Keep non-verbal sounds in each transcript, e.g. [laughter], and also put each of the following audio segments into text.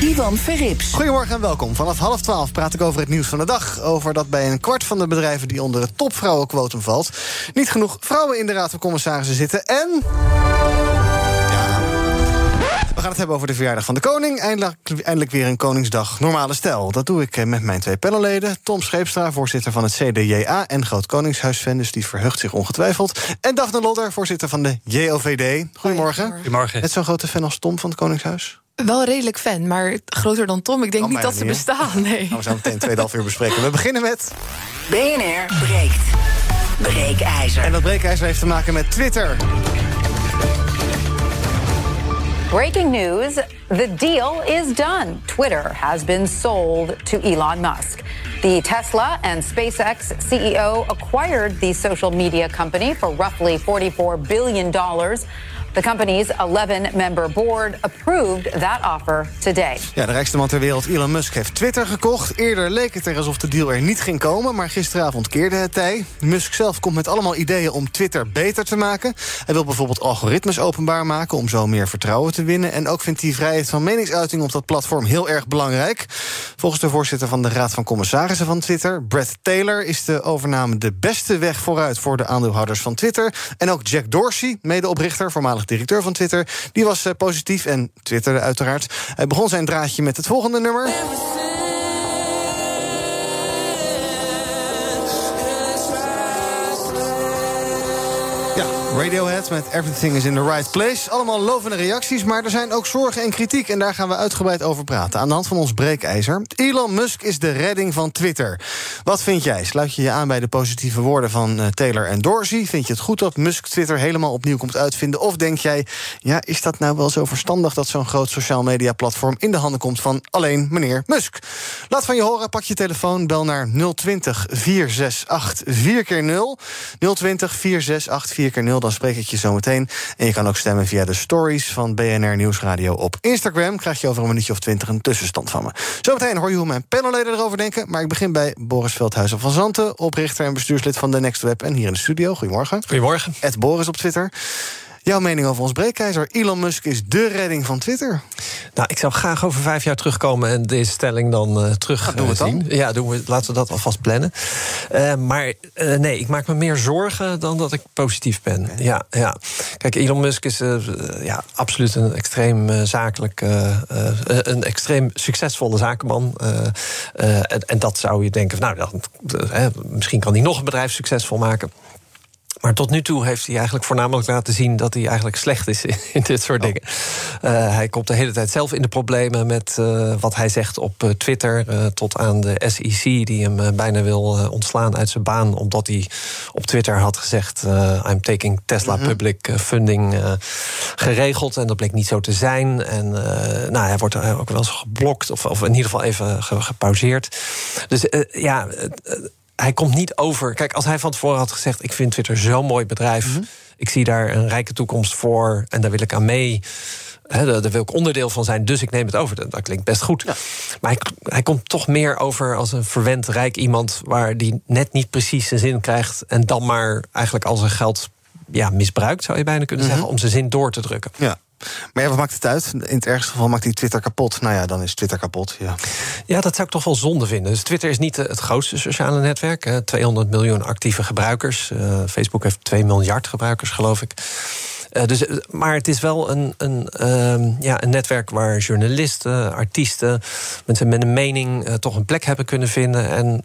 Ivan Verrips. Goedemorgen en welkom. Vanaf half twaalf praat ik over het nieuws van de dag. Over dat bij een kwart van de bedrijven die onder het topvrouwenquotum valt... niet genoeg vrouwen in de Raad van Commissarissen zitten. En... Ja... We gaan het hebben over de verjaardag van de koning. Eindelijk, eindelijk weer een Koningsdag normale stijl. Dat doe ik eh, met mijn twee panelleden. Tom Scheepstra, voorzitter van het CDJA en groot Koningshuisfan... dus die verheugt zich ongetwijfeld. En Daphne Lodder, voorzitter van de JOVD. Goedemorgen. Goedemorgen. Net zo'n grote fan als Tom van het Koningshuis? Wel redelijk fan, maar groter dan Tom. Ik denk Oh, niet dat ze niet, bestaan. Nee. Nou, we zo meteen tweeënhalf uur bespreken. We beginnen met... BNR breekt. Breekijzer. En dat breekijzer heeft te maken met Twitter. Breaking news the deal is done. Twitter has been sold to Elon Musk. The Tesla and SpaceX CEO acquired the social media company for roughly $44 billion. The company's 11 member board approved that offer today. Ja, de rijkste man ter wereld, Elon Musk, heeft Twitter gekocht. Eerder leek het er alsof de deal er niet ging komen, maar gisteravond keerde het tij. Musk zelf komt met allemaal ideeën om Twitter beter te maken. Hij wil bijvoorbeeld algoritmes openbaar maken om zo meer vertrouwen te winnen. En ook vindt hij vrijheid van meningsuiting op dat platform heel erg belangrijk. Volgens de voorzitter van de Raad van Commissarissen van Twitter, Brett Taylor, is de overname de beste weg vooruit voor de aandeelhouders van Twitter. En ook Jack Dorsey, medeoprichter, voormalig directeur van Twitter, die was eh, positief en twitterde uiteraard. Hij begon zijn draadje met het volgende nummer. Radiohead met Everything is in the Right Place. Allemaal lovende reacties, maar er zijn ook zorgen en kritiek. En daar gaan we uitgebreid over praten. Aan de hand van ons breekijzer. Elon Musk is de redding van Twitter. Wat vind jij? Sluit je je aan bij de positieve woorden van eh, Taylor en Dorsey? Vind je het goed dat Musk Twitter helemaal opnieuw komt uitvinden? Of denk jij, ja, is dat nou wel zo verstandig dat zo'n groot sociaal media platform in de handen komt van alleen meneer Musk? Laat van je horen, pak je telefoon, bel naar 020 468 4 0 020 468 4 0 dan spreek ik je zo meteen. En je kan ook stemmen via de stories van BNR Nieuwsradio op Instagram. Krijg je over een minuutje of twintig een tussenstand van me. Zometeen hoor je hoe mijn panelleden erover denken. Maar ik begin bij Boris Veldhuizen van Zanten, oprichter en bestuurslid van The Next Web. En hier in de studio. Goedemorgen. Goedemorgen. Ed Boris op Twitter. Jouw mening over ons breekijzer. Elon Musk is de redding van Twitter. Nou, ik zou graag over vijf jaar terugkomen en deze stelling dan eh, terug Ah, doen we eh, het zien. dan? Ja, doen we, laten we dat alvast plannen. Eh, maar nee, ik maak me meer zorgen dan dat ik positief ben. Ja, ja. Kijk, Elon Musk is ja, absoluut een extreem zakelijk, een extreem succesvolle zakenman. En, en dat zou je denken, van, nou, dan, misschien kan hij nog een bedrijf succesvol maken. Maar tot nu toe heeft hij eigenlijk voornamelijk laten zien dat hij eigenlijk slecht is in, in dit soort dingen. Eh, hij komt de hele tijd zelf in de problemen met eh, wat hij zegt op eh, Twitter. eh, tot aan de SEC, die hem bijna wil ontslaan uit zijn baan. Omdat hij op Twitter had gezegd: I'm taking Tesla public eh, funding geregeld. En dat bleek niet zo te zijn. En nou, hij wordt ook wel eens geblokt, of, of in ieder geval even ge- gepauzeerd. Dus ja. Hij komt niet over. Kijk, als hij van tevoren had gezegd: Ik vind Twitter zo'n mooi bedrijf. Ik zie daar een rijke toekomst voor en daar wil ik aan mee. Hè, daar daar wil ik onderdeel van zijn, dus ik neem het over. Dat, dat klinkt best goed. Maar hij, hij komt toch meer over als een verwend rijk iemand... waar die net niet precies zijn zin krijgt... en dan maar eigenlijk al zijn geld ja, misbruikt, zou je bijna kunnen zeggen... om zijn zin door te drukken. Ja. Maar ja, wat maakt het uit? In het ergste geval maakt hij Twitter kapot. Nou ja, dan is Twitter kapot. Ja. Ja, dat zou ik toch wel zonde vinden. Dus Twitter is niet eh, het grootste sociale netwerk. eh, 200 miljoen actieve gebruikers. Eh, Facebook heeft 2 miljard gebruikers, geloof ik. Eh, dus, eh, maar het is wel een, een, ehm, ja, een netwerk waar journalisten, artiesten, mensen met een mening eh, toch een plek hebben kunnen vinden. En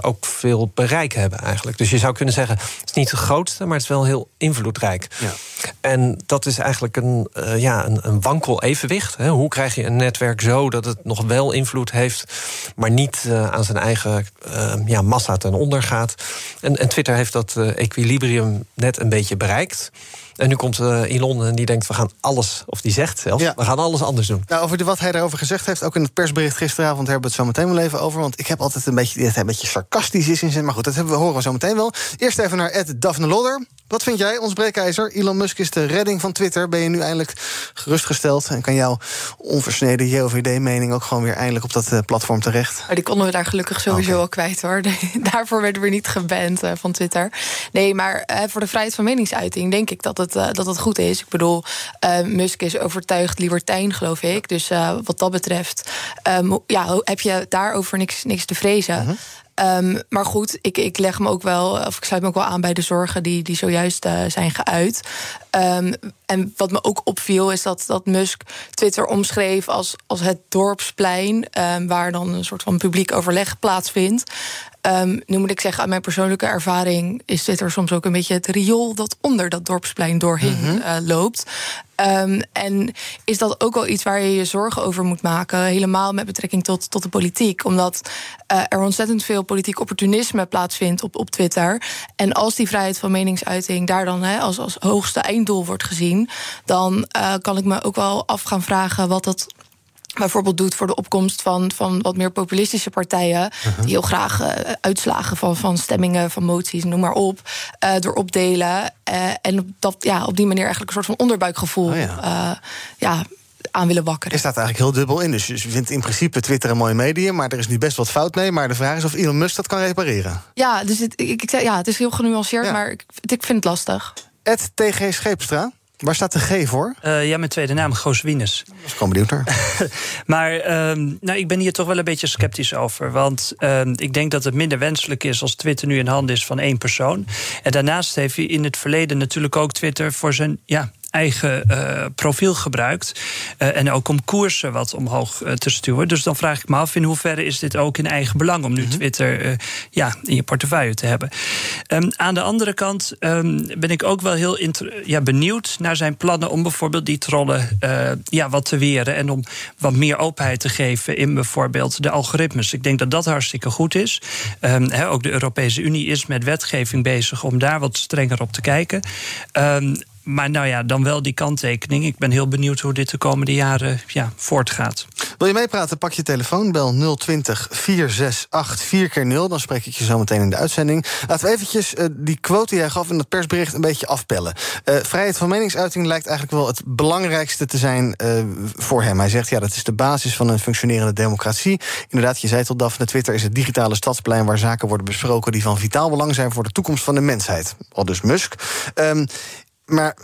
ook veel bereik hebben eigenlijk. Dus je zou kunnen zeggen, het is niet het grootste, maar het is wel heel invloedrijk. Ja. En dat is eigenlijk een, ja, een, een wankel evenwicht. Hè? Hoe krijg je een netwerk zo dat het nog wel invloed heeft, maar niet aan zijn eigen eh, ja, massa ten onder gaat? En, en Twitter heeft dat equilibrium net een beetje bereikt. En nu komt uh, Elon en die denkt: we gaan alles, of die zegt zelfs, Ja. we gaan alles anders doen. Nou, over de, wat hij daarover gezegd heeft, ook in het persbericht gisteravond hebben we het zo meteen wel even over. Want ik heb altijd een beetje dat hij een beetje sarcastisch is in zijn. Maar goed, dat hebben we, horen we zo meteen wel. Eerst even naar Ed Daphne Lodder. Wat vind jij, ons breekijzer? Elon Musk is de redding van Twitter. Ben je nu eindelijk gerustgesteld? En kan jouw onversneden JOVD-mening ook gewoon weer eindelijk op dat eh, platform terecht? Maar die konden we daar gelukkig sowieso Oké. al kwijt hoor. [laughs] Daarvoor werden we niet geband eh, van Twitter. Nee, maar eh, voor de vrijheid van meningsuiting denk ik dat het, eh, dat het goed is. Ik bedoel, eh, Musk is overtuigd libertijn, geloof ik. Dus eh, wat dat betreft ehm, ja, heb je daarover niks, niks te vrezen. Ehm, maar goed, ik, ik leg me ook wel, of ik sluit me ook wel aan bij de zorgen die, die zojuist eh, zijn geuit. Ehm, en wat me ook opviel is dat, dat Musk Twitter omschreef als, als het dorpsplein, ehm, waar dan een soort van publiek overleg plaatsvindt. Nu moet ik zeggen, aan mijn persoonlijke ervaring is Twitter soms ook een beetje het riool dat onder dat dorpsplein doorheen eh, loopt. Ehm, en is dat ook wel iets waar je je zorgen over moet maken, helemaal met betrekking tot, tot de politiek? Omdat eh, er ontzettend veel politiek opportunisme plaatsvindt op, op Twitter. En als die vrijheid van meningsuiting daar dan als, als hoogste einddoel wordt gezien, dan eh, kan ik me ook wel af gaan vragen wat dat bijvoorbeeld doet voor de opkomst van, van wat meer populistische partijen. die heel graag eh, uitslagen van, van stemmingen, van moties, noem maar op. eh door opdelen. eh, en op, dat, ja, op die manier eigenlijk een soort van onderbuikgevoel Oh ja. eh, ja, aan willen wakkeren. Er staat eigenlijk heel dubbel in. Dus je vindt in principe Twitter een mooie medium, maar er is nu best wat fout mee. Maar de vraag is of Elon Musk dat kan repareren. Ja, dus het, ik, ik, ja, het is heel genuanceerd, Ja. maar ik, ik vind het lastig. Ed TG Scheepstra, waar staat de G voor? Eh, ja, mijn tweede naam, Gooswinus. Ik was gewoon benieuwd naar. [laughs] Maar ehm, nou, ik ben hier toch wel een beetje sceptisch over. Want ehm, ik denk dat het minder wenselijk is als Twitter nu in handen is van één persoon. En daarnaast heeft hij in het verleden natuurlijk ook Twitter voor zijn. Ja, Eigen eh, profiel gebruikt. Eh, en ook om koersen wat omhoog eh, te stuwen. Dus dan vraag ik me af in hoeverre is dit ook in eigen belang om nu Twitter eh, ja, in je portefeuille te hebben. Ehm, aan de andere kant ehm, ben ik ook wel heel ja, benieuwd naar zijn plannen om bijvoorbeeld die trollen ja, wat te weren. En om wat meer openheid te geven in bijvoorbeeld de algoritmes. Ik denk dat dat hartstikke goed is. Ehm, ook de Europese Unie is met wetgeving bezig om daar wat strenger op te kijken. Maar nou ja, dan wel die kanttekening. Ik ben heel benieuwd hoe dit de komende jaren ja, voortgaat. Wil je meepraten? Pak je telefoon, bel 020 468 4 keer 0 Dan spreek ik je zo meteen in de uitzending. Laten we eventjes eh, die quote die hij gaf in het persbericht een beetje afpellen. Eh, vrijheid van meningsuiting lijkt eigenlijk wel het belangrijkste te zijn eh, voor hem. Hij zegt, ja, dat is de basis van een functionerende democratie. Inderdaad, je zei al, Daphne, Twitter is het digitale stadsplein... waar zaken worden besproken die van vitaal belang zijn... voor de toekomst van de mensheid. Al dus Musk. Ehm, maar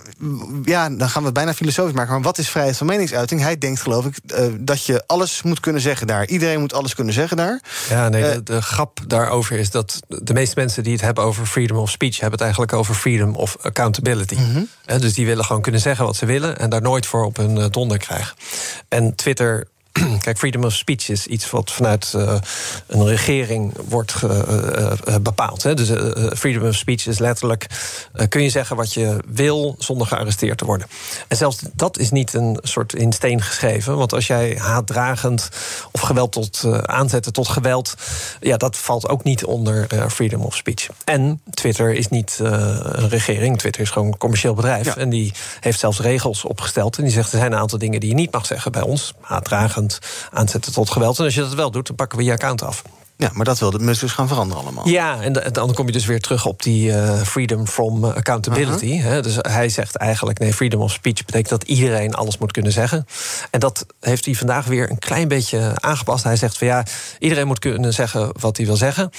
ja, dan gaan we het bijna filosofisch maken. Maar wat is vrijheid van meningsuiting? Hij denkt, geloof ik, eh, dat je alles moet kunnen zeggen daar. Iedereen moet alles kunnen zeggen daar. Ja, nee, Eh, de, de grap daarover is dat de meeste mensen die het hebben over freedom of speech, hebben het eigenlijk over freedom of accountability. Eh, dus die willen gewoon kunnen zeggen wat ze willen en daar nooit voor op hun donder krijgen. En Twitter. [clears throat] Kijk, freedom of speech is iets wat vanuit eh, een regering wordt ge- eh, eh, bepaald. Hè. Dus freedom of speech is letterlijk... kun je zeggen wat je wil zonder gearresteerd te worden. En zelfs dat is niet een soort in steen geschreven. Want als jij haatdragend of geweld tot aanzetten tot geweld... ja, dat valt ook niet onder freedom of speech. En Twitter is niet een regering. Twitter is gewoon een commercieel bedrijf. Ja. En die heeft zelfs regels opgesteld. En die zegt, er zijn een aantal dingen die je niet mag zeggen bij ons. Haatdragend, aanzetten tot geweld. En als je dat wel doet, dan pakken we je account af. Ja, maar dat wilde Musk dus gaan veranderen allemaal. Ja, en da- dan kom je dus weer terug op die eh, freedom from accountability. hè. Dus hij zegt eigenlijk, nee, freedom of speech betekent dat iedereen alles moet kunnen zeggen. En dat heeft hij vandaag weer een klein beetje aangepast. Hij zegt van ja, iedereen moet kunnen zeggen wat hij wil zeggen.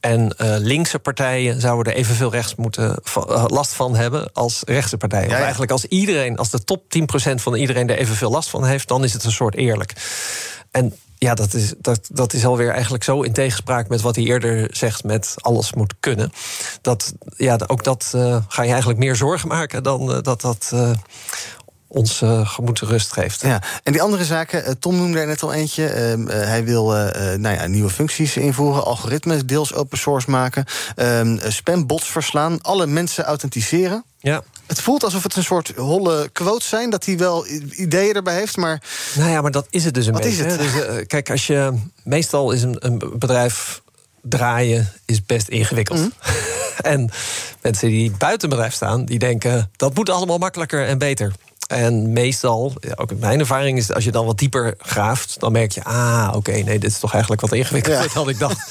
En eh, linkse partijen zouden er evenveel rechts moeten eh, last van hebben als rechtse partijen. Ja, Of ja. eigenlijk als iedereen, als de top 10% van iedereen er evenveel last van heeft, dan is het een soort eerlijk. En ja, dat is, dat, dat is alweer eigenlijk zo in tegenspraak met wat hij eerder zegt met alles moet kunnen. Dat, ja, ook dat eh, ga je eigenlijk meer zorgen maken dan eh, dat dat eh, ons eh gemoed rust geeft. Ja, en die andere zaken, eh, Tom noemde er net al eentje. Ehm, eh, hij wil nou ja, nieuwe functies invoeren, algoritmes deels open source maken, ehm, eh, spambots verslaan, alle mensen authenticeren. Ja. Het voelt alsof het een soort holle quotes zijn, dat hij wel ideeën erbij heeft, maar Nou ja, maar dat is het dus een Wat beetje. is het? Dus, kijk, als je meestal is een, een bedrijf draaien is best ingewikkeld. [laughs] En mensen die buiten bedrijf staan, die denken dat moet allemaal makkelijker en beter. En meestal, ook mijn ervaring, is als je dan wat dieper graaft, dan merk je, ah, oké, nee, dit is toch eigenlijk wat ingewikkelder dan ik dacht. [laughs]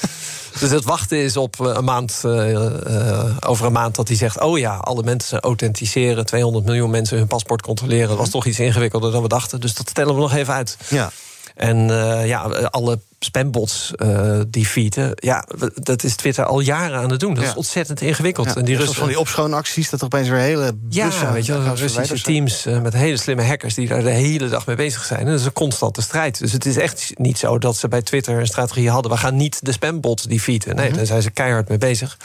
Dus het wachten is op eh, een maand, uh, over een maand dat hij zegt: Oh ja, alle mensen authenticeren, 200 miljoen mensen hun paspoort controleren. Dat was toch iets ingewikkelder dan we dachten. Dus dat stellen we nog even uit. Ja. En uh, ja, alle spambots uh, die feeden. Ja, dat is Twitter al jaren aan het doen. Dat is ontzettend ingewikkeld. Ja, en die Russen... van die opschoonacties, dat er opeens weer hele Ja, weet je wel, Russische teams uh, met hele slimme hackers... die daar de hele dag mee bezig zijn. En dat is een constante strijd. Dus het is echt niet zo dat ze bij Twitter een strategie hadden... we gaan niet de spambots die feeden. Nee, mm -hmm. daar zijn ze keihard mee bezig.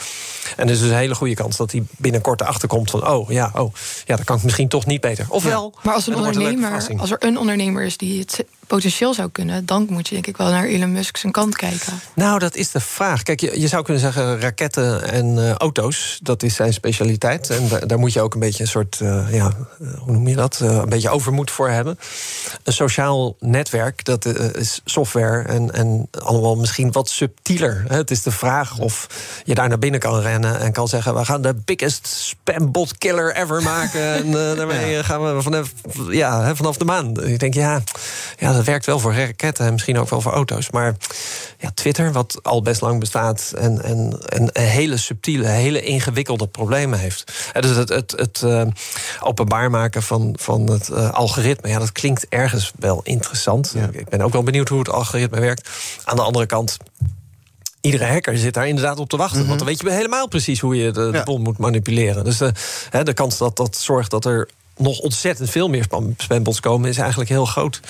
En er is dus een hele goede kans dat hij binnenkort erachter komt van... oh, ja, oh, ja, dat kan ik misschien toch niet beter. Ofwel... Ja. Maar als, een ondernemer, als er een ondernemer is die het potentieel zou kunnen... dan moet je denk ik wel naar Elon Musk zijn kant kijken. Nou, dat is de vraag. Kijk, je, je zou kunnen zeggen raketten en uh, auto's. Dat is zijn specialiteit. En da daar moet je ook een beetje een soort, uh, ja, hoe noem je dat? Uh, een beetje overmoed voor hebben. Een sociaal netwerk, dat is software en, en allemaal misschien wat subtieler. Het is de vraag of je daar naar binnen kan rennen... en kan zeggen, we gaan de biggest spambot killer ever maken. [laughs] en daarmee gaan we vanaf, ja, vanaf de maan. Ik denk, ja, ja dat werkt wel voor raketten en misschien ook wel voor auto's. Maar ja, Twitter, wat al best lang bestaat en, en, en hele subtiele, hele ingewikkelde problemen heeft. dus het, het, het uh, openbaar maken van, van het uh, algoritme, ja, dat klinkt ergens wel interessant. Ja. Ik ben ook wel benieuwd hoe het algoritme werkt. Aan de andere kant. Iedere hacker zit daar inderdaad op te wachten. Mm -hmm. Want dan weet je helemaal precies hoe je de, de bom moet manipuleren. Dus de, hè, de kans dat dat zorgt dat er nog ontzettend veel meer spambots komen, is eigenlijk heel groot.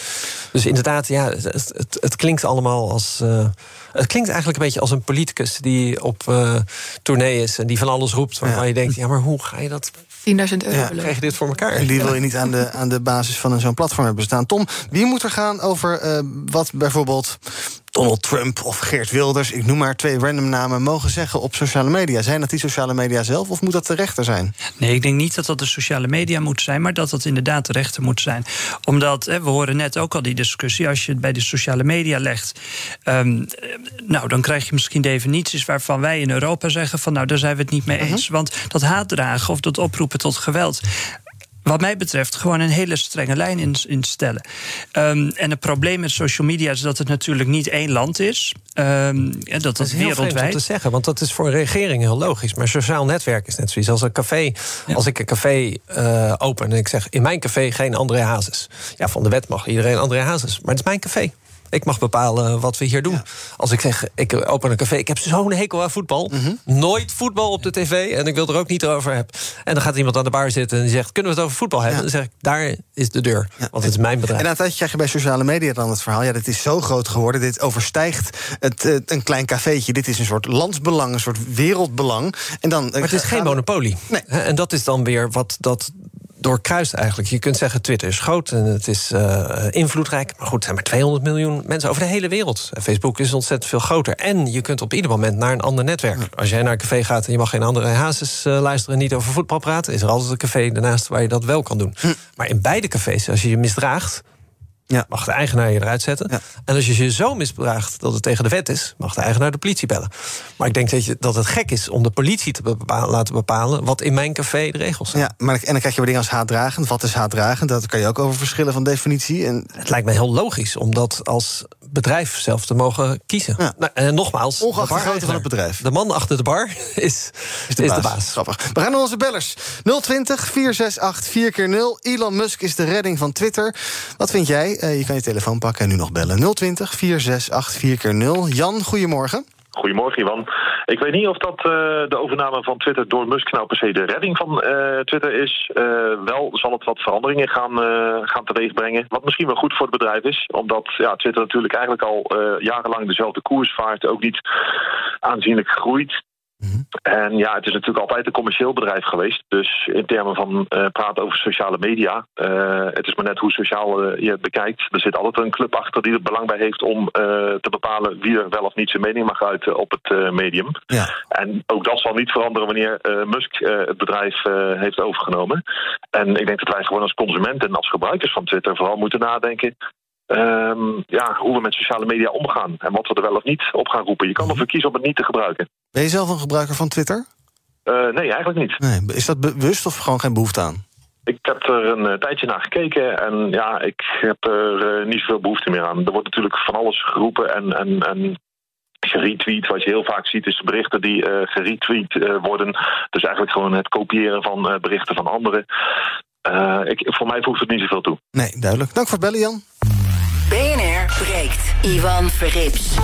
Dus inderdaad, ja, het, het, het klinkt allemaal als. Uh, het klinkt eigenlijk een beetje als een politicus die op uh, tournee is en die van alles roept. Waarvan ja. je denkt, ja, maar hoe ga je dat 10.000 euro. Ja, krijg je dit voor elkaar? En die wil je niet aan de, aan de basis van zo'n platform hebben staan. Tom, wie moet er gaan over uh, wat bijvoorbeeld Donald Trump of Geert Wilders, ik noem maar twee random namen, mogen zeggen op sociale media? Zijn dat die sociale media zelf of moet dat de rechter zijn? Nee, ik denk niet dat dat de sociale media moet zijn, maar dat dat inderdaad de rechter moet zijn. Omdat, hè, we horen net ook al die discussie, als je het bij de sociale media legt, um, nou, dan krijg je misschien definities waarvan wij in Europa zeggen van nou, daar zijn we het niet mee eens. Uh -huh. Want dat haatdragen of dat oproepen tot geweld wat mij betreft gewoon een hele strenge lijn in, instellen. Um, en het probleem met social media is dat het natuurlijk niet één land is. Um, dat dat, dat is wereldwijd. om te zeggen, want dat is voor een regering heel logisch. Maar sociaal netwerk is net zoiets als een café. Ja. Als ik een café uh, open en ik zeg in mijn café geen André Hazes. Ja, van de wet mag iedereen André Hazes. Maar het is mijn café. Ik mag bepalen wat we hier doen. Ja. Als ik zeg, ik open een café, ik heb zo'n hekel aan voetbal. Mm -hmm. Nooit voetbal op de tv en ik wil er ook niet over hebben. En dan gaat iemand aan de bar zitten en die zegt, kunnen we het over voetbal hebben? Ja. Dan zeg ik, daar is de deur, ja. want het is mijn bedrijf. En aan het krijg je bij sociale media dan het verhaal... ja, dit is zo groot geworden, dit overstijgt het, uh, een klein cafeetje. Dit is een soort landsbelang, een soort wereldbelang. En dan, maar het is geen monopolie. Nee. En dat is dan weer wat dat doorkruist eigenlijk. Je kunt zeggen, Twitter is groot en het is uh, invloedrijk. Maar goed, er zijn maar 200 miljoen mensen over de hele wereld. En Facebook is ontzettend veel groter. En je kunt op ieder moment naar een ander netwerk. Als jij naar een café gaat en je mag geen andere hazes uh, luisteren... en niet over voetbal praten, is er altijd een café daarnaast... waar je dat wel kan doen. Hm. Maar in beide cafés, als je je misdraagt... Ja. Mag de eigenaar je eruit zetten. Ja. En als je je zo misdraagt dat het tegen de wet is, mag de eigenaar de politie bellen. Maar ik denk dat, je, dat het gek is om de politie te bepalen, laten bepalen wat in mijn café de regels zijn. Ja, maar, en dan krijg je weer dingen als haatdragend. Wat is haatdragend? Dat kan je ook over verschillen van definitie. En... Het lijkt me heel logisch om dat als bedrijf zelf te mogen kiezen. Ja. Nou, en nogmaals, ongeacht de grootte van het bedrijf. De man achter de bar is, is, de, is baas. de baas. Grappig. We gaan naar onze bellers. 020 468 4 keer 0 Elon Musk is de redding van Twitter. Wat vind jij? Uh, je kan je telefoon pakken en nu nog bellen. 020 468 4 keer 0 Jan, goedemorgen. Goedemorgen, Ivan. Ik weet niet of dat uh, de overname van Twitter door Musk nou per se de redding van uh, Twitter is. Wel zal het wat veranderingen gaan, gaan teweegbrengen. Wat misschien wel goed voor het bedrijf is. Omdat ja, Twitter natuurlijk eigenlijk al jarenlang dezelfde koers vaart. Ook niet aanzienlijk groeit. Mm -hmm. En ja, het is natuurlijk altijd een commercieel bedrijf geweest. Dus in termen van uh, praten over sociale media. Uh, het is maar net hoe sociaal uh, je het bekijkt. Er zit altijd een club achter die er belang bij heeft om te bepalen wie er wel of niet zijn mening mag uiten op het medium. Ja. En ook dat zal niet veranderen wanneer Musk het bedrijf heeft overgenomen. En ik denk dat wij gewoon als consumenten en als gebruikers van Twitter vooral moeten nadenken. Um, ja, hoe we met sociale media omgaan en wat we er wel of niet op gaan roepen. Je kan ervoor kiezen om het niet te gebruiken. Ben je zelf een gebruiker van Twitter? nee, eigenlijk niet. Nee. Is dat bewust of gewoon geen behoefte aan? Ik heb er een tijdje naar gekeken en ja, ik heb er niet zoveel behoefte meer aan. Er wordt natuurlijk van alles geroepen en, en, en geretweet. Wat je heel vaak ziet is berichten die uh, geretweet uh, worden. Dus eigenlijk gewoon het kopiëren van uh, berichten van anderen. ik, voor mij voegt het niet zoveel toe. Nee, duidelijk. Dank voor het bellen, Jan. BNR breekt. Ivan Verrips.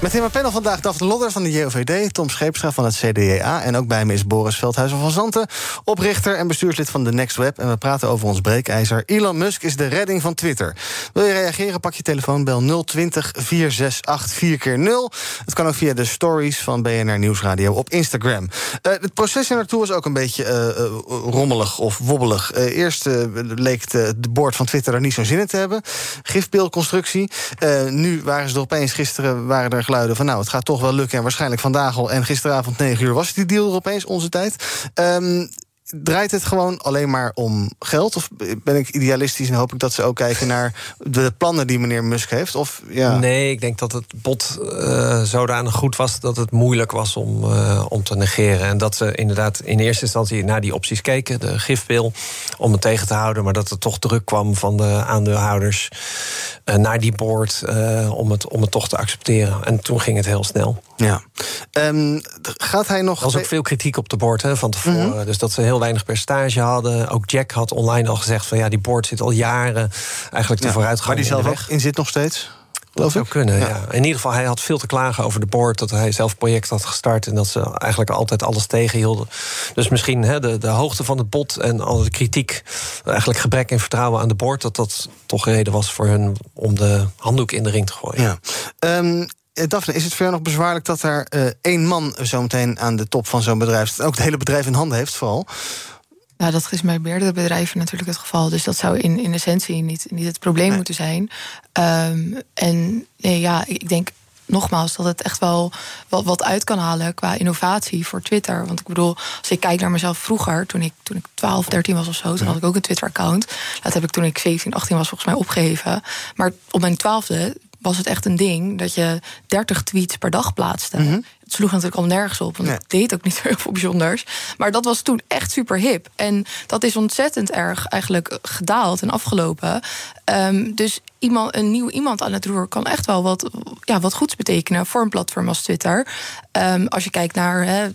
Met in mijn panel vandaag Daphne Lodder van de JOVD... Tom Scheepstra van het CDA en ook bij me is Boris Veldhuizen van Zanten... oprichter en bestuurslid van de Next Web. En we praten over ons breekijzer. Elon Musk is de redding van Twitter. Wil je reageren, pak je telefoon, bel 020 468 4 keer 0 Het kan ook via de stories van BNR Nieuwsradio op Instagram. Uh, het proces naartoe was ook een beetje uh, rommelig of wobbelig. Eerst leek de, de board van Twitter er niet zo'n zin in te hebben. Gifbeeldconstructie. nu waren ze er opeens, gisteren waren er geluiden van nou, het gaat toch wel lukken. En waarschijnlijk vandaag al. En gisteravond 9 uur was die deal opeens, onze tijd. Um, draait het gewoon alleen maar om geld? Of ben ik idealistisch en hoop ik dat ze ook kijken naar de plannen die meneer Musk heeft? Of, ja. Nee, ik denk dat het bod uh, zodanig goed was dat het moeilijk was om, uh, om te negeren. En dat ze inderdaad in eerste instantie naar die opties keken, de gifpil, om het tegen te houden. Maar dat er toch druk kwam van de aandeelhouders uh, naar die board om, het, om het toch te accepteren. En toen ging het heel snel. Ja. Um, gaat hij nog. Er was ook veel kritiek op de board hè, van tevoren. Mm -hmm. Dus dat ze heel weinig percentage hadden. Ook Jack had online al gezegd van ja, die board zit al jaren eigenlijk te ja, vooruitgang. Waar die zelf ook in zit nog steeds? Dat zou kunnen, ja. ja. In ieder geval, hij had veel te klagen over de board. Dat hij zelf project had gestart en dat ze eigenlijk altijd alles tegenhielden. Dus misschien he, de, de hoogte van het bod en al de kritiek... eigenlijk gebrek in vertrouwen aan de board... dat dat toch reden was voor hun om de handdoek in de ring te gooien. Ja. Um, Daphne, is het verder nog bezwaarlijk dat er uh, één man zometeen aan de top van zo'n bedrijf... ook het hele bedrijf in handen heeft vooral? Nou, dat is bij meerdere bedrijven natuurlijk het geval. Dus dat zou in, in essentie niet, niet het probleem nee. moeten zijn. Um, en nee, ja, ik denk nogmaals dat het echt wel wat, wat uit kan halen qua innovatie voor Twitter. Want ik bedoel, als ik kijk naar mezelf vroeger, toen ik, toen ik 12, 13 was of zo, toen had ik ook een Twitter-account. Dat heb ik toen ik 17, 18 was volgens mij opgegeven. Maar op mijn twaalfde was het echt een ding dat je 30 tweets per dag plaatste. Mm -hmm. Het sloeg natuurlijk al nergens op, want nee. het deed ook niet [laughs] heel veel bijzonders. Maar dat was toen echt super hip. En dat is ontzettend erg eigenlijk gedaald en afgelopen. Um, dus iemand, een nieuw iemand aan het roer kan echt wel wat, ja, wat goeds betekenen voor een platform als Twitter. Um, als je kijkt naar hè,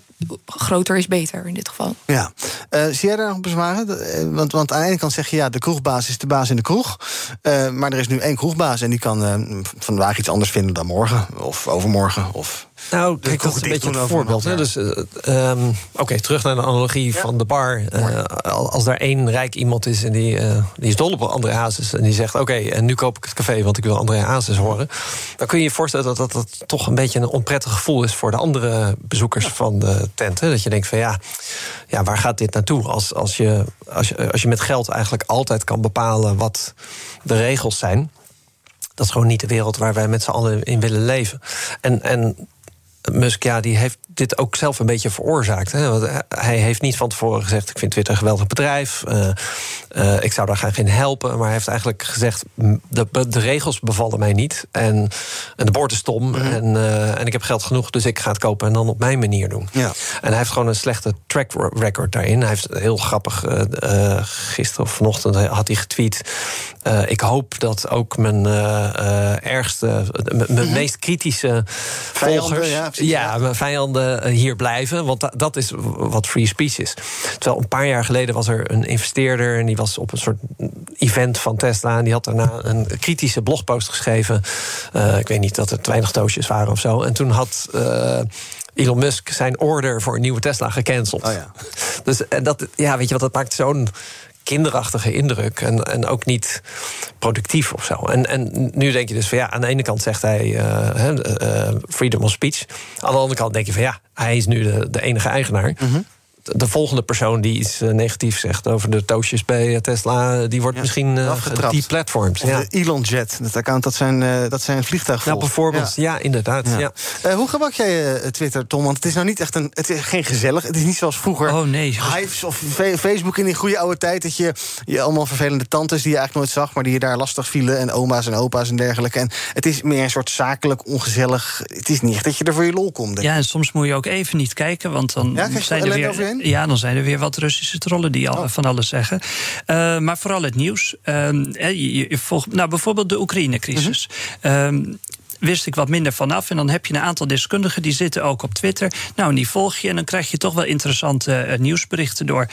groter is beter in dit geval. Ja. Uh, zie jij daar nog bezwaren? Want, want aan de ene kant zeg je ja, de kroegbaas is de baas in de kroeg. Uh, maar er is nu één kroegbaas en die kan vandaag iets anders vinden dan morgen of overmorgen. Of nou, kijk, dat is een beetje een voorbeeld. Hè? Dus, uh, um, Oké, okay, terug naar de analogie ja. van de bar. Uh, als daar één rijk iemand is en die, uh, die is dol op André Hazes... en die zegt, oké, okay, en nu koop ik het café... want ik wil André Hazes horen... dan kun je je voorstellen dat, dat dat toch een beetje een onprettig gevoel is... voor de andere bezoekers ja. van de tent. Hè? Dat je denkt van ja, ja waar gaat dit naartoe? Als, als, je, als, je, als je met geld eigenlijk altijd kan bepalen wat de regels zijn... dat is gewoon niet de wereld waar wij met z'n allen in willen leven. En, en Musk, ja, die heeft dit ook zelf een beetje veroorzaakt. Hè? Want hij heeft niet van tevoren gezegd: Ik vind Twitter een geweldig bedrijf. Uh, uh, ik zou daar graag in helpen. Maar hij heeft eigenlijk gezegd: De, de regels bevallen mij niet. En, en de boord is stom. Mm -hmm. en, uh, en ik heb geld genoeg, dus ik ga het kopen en dan op mijn manier doen. Ja. En hij heeft gewoon een slechte track record daarin. Hij heeft heel grappig. gisteren of vanochtend had hij getweet. ik hoop dat ook mijn ergste, mijn mm -hmm. meest kritische volgers. Ja, ja, mijn vijanden hier blijven. Want dat is wat free speech is. Terwijl een paar jaar geleden was er een investeerder... en die was op een soort event van Tesla... en die had daarna een kritische blogpost geschreven. Uh, ik weet niet dat er weinig toosjes waren of zo. En toen had... Uh, Elon Musk zijn order voor een nieuwe Tesla gecanceld. Oh ja. [laughs] Dus en dat, ja, weet je wat, dat maakt zo'n kinderachtige indruk en, en ook niet productief of zo. En, en nu denk je dus van ja, aan de ene kant zegt hij uh, uh, freedom of speech. Aan de andere kant denk je van ja, hij is nu de, de enige eigenaar. -hmm. De volgende persoon die iets negatiefs zegt over de toastjes bij Tesla, die wordt misschien die platforms. Ja. De Elon Jet, dat account, dat zijn, dat zijn vliegtuigen. Ja, bijvoorbeeld. Ja, inderdaad. Ja. hoe gebruik jij Twitter, Tom? Want het is nou niet echt een. Het is geen gezellig. Het is niet zoals vroeger. Oh nee. Hives of Facebook in die goede oude tijd. Dat je, je allemaal vervelende tantes die je eigenlijk nooit zag, maar die je daar lastig vielen. En oma's en opa's en dergelijke. En het is meer een soort zakelijk, ongezellig. Het is niet echt dat je er voor je lol komt. Ja, en soms moet je ook even niet kijken, want dan zijn er weer. Ja, dan zijn er weer wat Russische trollen die al oh. van alles zeggen. Uh, maar vooral het nieuws. Uh, je, je, volgt, nou, bijvoorbeeld de Oekraïne-crisis. Mm wist ik wat minder vanaf. En dan heb je een aantal deskundigen die zitten ook op Twitter. Nou, en die volg je en dan krijg je toch wel interessante uh, nieuwsberichten door.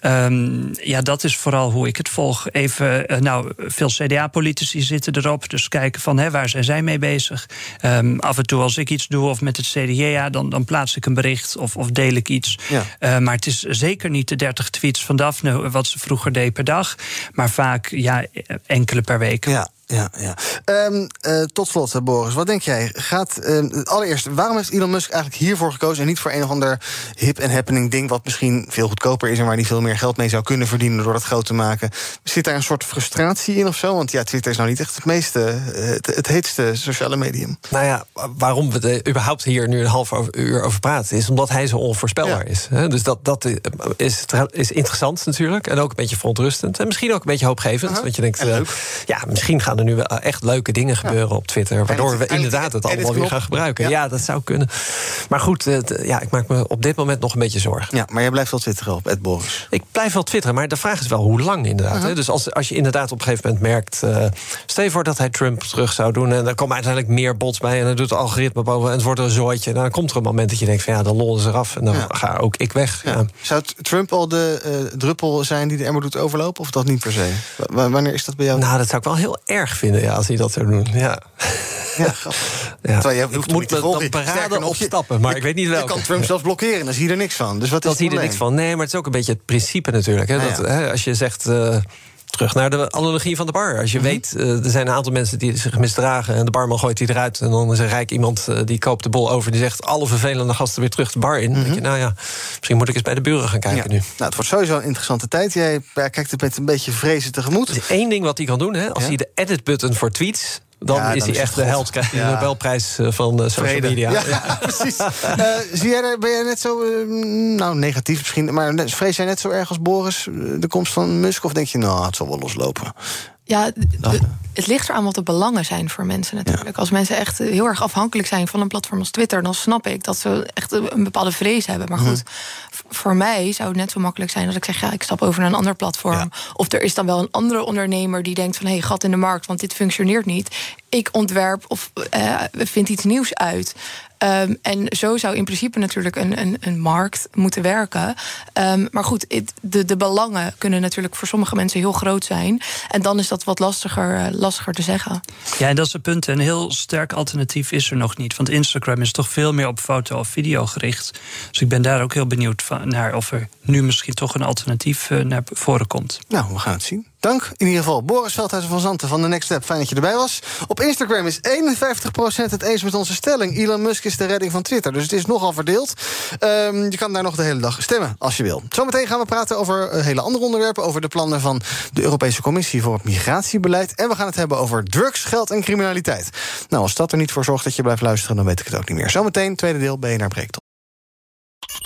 Um, ja, dat is vooral hoe ik het volg. Even, uh, nou, veel CDA-politici zitten erop. Dus kijken van hè, waar zijn zij mee bezig. Um, af en toe als ik iets doe of met het CDA, dan, dan plaats ik een bericht of, of deel ik iets. Ja. Uh, maar het is zeker niet de 30 tweets van Daphne, wat ze vroeger deed per dag. Maar vaak ja, enkele per week. Ja, ja, ja. Um, uh, tot slot, eh, Boris, wat denk jij? Gaat, uh, allereerst, waarom heeft Elon Musk eigenlijk hiervoor gekozen en niet voor een of ander hip en happening ding wat misschien veel goedkoper is en waar hij veel meer geld mee zou kunnen verdienen door dat groot te maken? Zit daar een soort frustratie in of zo? Want ja, Twitter is nou niet echt het meeste, het, het heetste sociale medium. Nou ja, waarom we er überhaupt hier nu een half uur over praten, is omdat hij zo onvoorspelbaar is. Hè? Dus dat, dat is, is interessant natuurlijk en ook een beetje verontrustend en misschien ook een beetje hoopgevend. Uh -huh. Want je denkt, ja, misschien gaan er nu echt leuke dingen gebeuren op Twitter. Waardoor we inderdaad het allemaal weer gaan gebruiken. Ja. dat zou kunnen. Maar goed, ja, ik maak me op dit moment nog een beetje zorgen. Ja, maar jij blijft wel twitteren op Ed Boris. Ik blijf wel twitteren, maar de vraag is wel hoe lang inderdaad. Uh Dus als, als je inderdaad op een gegeven moment merkt... Uh, stel je voor dat hij Trump terug zou doen... en er komen uiteindelijk meer bots bij... en dan doet het algoritme boven en het wordt een zooitje... dan komt er een moment dat je denkt van ja, dan lol is eraf... en dan ga ook ik weg. Zou Trump al de uh, druppel zijn die de emmer doet overlopen... of dat niet per se? W wanneer is dat bij jou? Nou, dat zou ik wel heel erg vinden ja, als hij dat zou doen. Ja. Ja, [laughs] ja. je hoeft moet te dan paraden opstappen, maar ik weet niet welke. Je kan Trump zelfs blokkeren, dan zie je er niks van. Dus wat dat is zie je er niks van. Nee, maar het is ook een beetje het principe natuurlijk. Hè, dat, hè, als je zegt... Uh, terug naar de analogie van de bar. Als je mhm. weet, uh, er zijn een aantal mensen die zich misdragen... en de barman gooit die eruit en dan is er rijk iemand... Uh, die koopt de bol over, die zegt alle vervelende gasten weer terug de bar in. Mm denk je, nou ja, misschien moet ik eens bij de buren gaan kijken nu. Nou, het wordt sowieso een interessante tijd. Jij kijkt er met een beetje vrezen tegemoet. Er is één ding wat hij kan doen, hè, als hij de edit-button voor tweets dan is hij echt de held. Krijg je de Nobelprijs eh, van uh, social media. Ja, [laughs] precies. uh, zie jij, ben jij net zo, uh, nou negatief misschien... maar vrees jij net zo erg als Boris de komst van Musk? Of denk je, nou, het zal wel loslopen? Ja, het ligt eraan wat de belangen zijn voor mensen natuurlijk. Als mensen echt heel erg afhankelijk zijn van een platform als Twitter, dan snap ik dat ze echt een bepaalde vrees hebben. Maar goed, mhm. voor mij zou het net zo makkelijk zijn dat ik zeg: ja, ik stap over naar een ander platform. Of er is dan wel een andere ondernemer die denkt van hé, hey, gat in de markt, want dit functioneert niet. Ik ontwerp of uh, vind iets nieuws uit. Um, en zo zou in principe natuurlijk een, een, een markt moeten werken. Um, maar goed, it, de, de belangen kunnen natuurlijk voor sommige mensen heel groot zijn. En dan is dat wat lastiger, uh, te zeggen. Ja, en dat is het punt. Een heel sterk alternatief is er nog niet. Want Instagram is toch veel meer op foto of video gericht. Dus ik ben daar ook heel benieuwd naar of er nu misschien toch een alternatief uh, naar voren komt. Nou, we gaan het zien. Dank in ieder geval Boris Veldhuizen van Zanten van de Next Step. Fijn dat je erbij was. Op Instagram is 51% het eens met onze stelling. Elon Musk is de redding van Twitter. Dus het is nogal verdeeld. Um, je kan daar nog de hele dag stemmen als je wil. Zometeen gaan we praten over uh, hele andere onderwerpen. Over de plannen van de Europese Commissie voor het migratiebeleid. En we gaan het hebben over drugs, geld en criminaliteit. Nou, als dat er niet voor zorgt dat je blijft luisteren, dan weet ik het ook niet meer. Zometeen, tweede deel, BNR Breekt.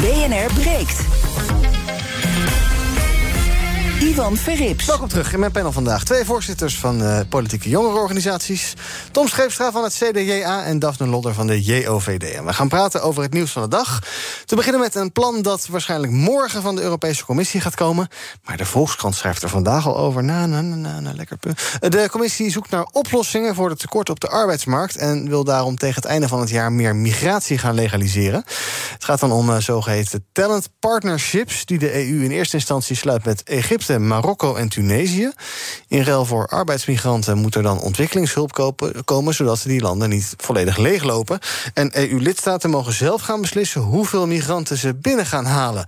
BNR breekt. Ivan Verrips. Welkom terug in mijn panel vandaag. Twee voorzitters van uh, politieke jongerenorganisaties. Tom Scheepstra van het CDJA en Daphne Lodder van de JOVD. En we gaan praten over het nieuws van de dag. Te beginnen met een plan dat waarschijnlijk morgen van de Europese Commissie gaat komen. Maar de Volkskrant schrijft er vandaag al over. Na, na, na, na, lekker. De commissie zoekt naar oplossingen voor het tekort op de arbeidsmarkt. En wil daarom tegen het einde van het jaar meer migratie gaan legaliseren. Het gaat dan om uh, zogeheten talent partnerships. die de EU in eerste instantie sluit met Egypte, Marokko en Tunesië. In ruil voor arbeidsmigranten moet er dan ontwikkelingshulp komen, zodat ze die landen niet volledig leeglopen. En EU-lidstaten mogen zelf gaan beslissen hoeveel migranten ze binnen gaan halen.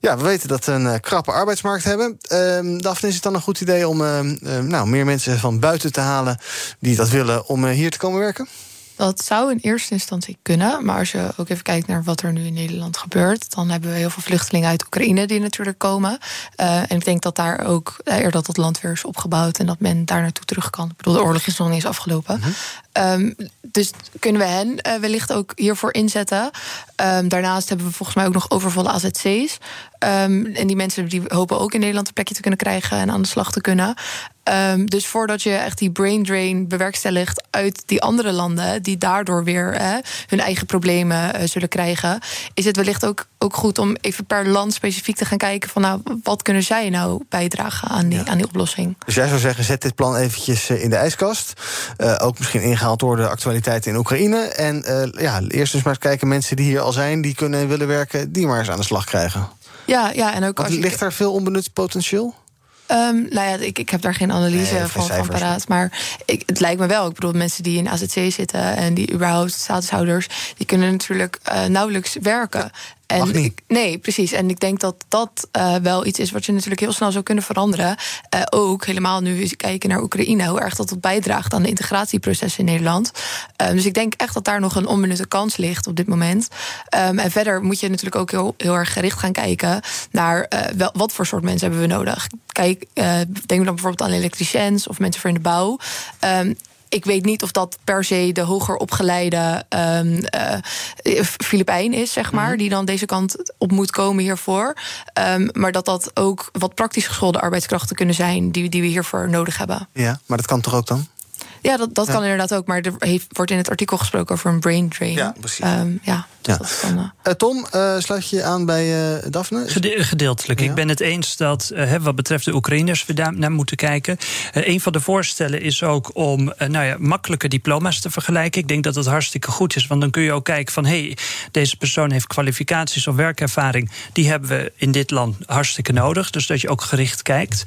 Ja, we weten dat we een uh, krappe arbeidsmarkt hebben. Uh, Daphne, is het dan een goed idee om uh, nou, meer mensen van buiten te halen die dat willen om hier te komen werken? Dat zou in eerste instantie kunnen. Maar als je ook even kijkt naar wat er nu in Nederland gebeurt, dan hebben we heel veel vluchtelingen uit Oekraïne die natuurlijk komen. Uh, en ik denk dat daar ook er dat het land weer is opgebouwd en dat men daar naartoe terug kan. Ik bedoel, de oorlog is nog niet eens afgelopen. Mm -hmm. um, dus kunnen we hen uh, wellicht ook hiervoor inzetten. Um, daarnaast hebben we volgens mij ook nog overvolle AZC's. Um, en die mensen die hopen ook in Nederland een plekje te kunnen krijgen en aan de slag te kunnen. Um, dus voordat je echt die brain drain bewerkstelligt uit die andere landen, die daardoor weer eh, hun eigen problemen uh, zullen krijgen, is het wellicht ook, ook goed om even per land specifiek te gaan kijken van nou, wat kunnen zij nou bijdragen aan die, ja. aan die oplossing. Dus jij zou zeggen, zet dit plan eventjes in de ijskast. Uh, ook misschien ingehaald door de actualiteiten in Oekraïne. En ja, eerst eens maar eens kijken, mensen die hier al zijn, die kunnen en willen werken, die maar eens aan de slag krijgen. Ja, ja, en ook als ligt daar veel onbenut potentieel? Um, nou ja, ik, ik heb daar geen analyse nee, van, van paraat. Maar ik, het lijkt me wel. Ik bedoel, mensen die in AZC zitten en die überhaupt statushouders, die kunnen natuurlijk uh, nauwelijks werken. En ik, nee, precies. En ik denk dat dat uh, wel iets is wat je natuurlijk heel snel zou kunnen veranderen. Uh, ook helemaal nu we kijken naar Oekraïne, hoe erg dat, dat bijdraagt aan de integratieprocessen in Nederland. Um, dus ik denk echt dat daar nog een onbenutte kans ligt op dit moment. Um, en verder moet je natuurlijk ook heel, heel erg gericht gaan kijken naar uh, wel, wat voor soort mensen hebben we nodig. Kijk, denk dan bijvoorbeeld aan elektriciëns of mensen voor in de bouw. Um, ik weet niet of dat per se de hoger opgeleide um, uh, Filipijn is, zeg maar, mm -hmm. die dan deze kant op moet komen hiervoor. Um, maar dat dat ook wat praktisch geschoolde arbeidskrachten kunnen zijn die, die we hiervoor nodig hebben. Ja, maar dat kan toch ook dan? Ja, dat, dat ja. kan inderdaad ook. Maar er heeft, wordt in het artikel gesproken over een brain drain. Ja, precies. Um, ja, ja. Dan, uh... Uh, Tom, uh, sluit je aan bij Daphne? Gede gedeeltelijk. Ja. Ik ben het eens dat wat betreft de Oekraïners we daar naar moeten kijken. een van de voorstellen is ook om nou ja, makkelijke diploma's te vergelijken. Ik denk dat dat hartstikke goed is. Want dan kun je ook kijken van... hé, hey, deze persoon heeft kwalificaties of werkervaring. Die hebben we in dit land hartstikke nodig. Dus dat je ook gericht kijkt.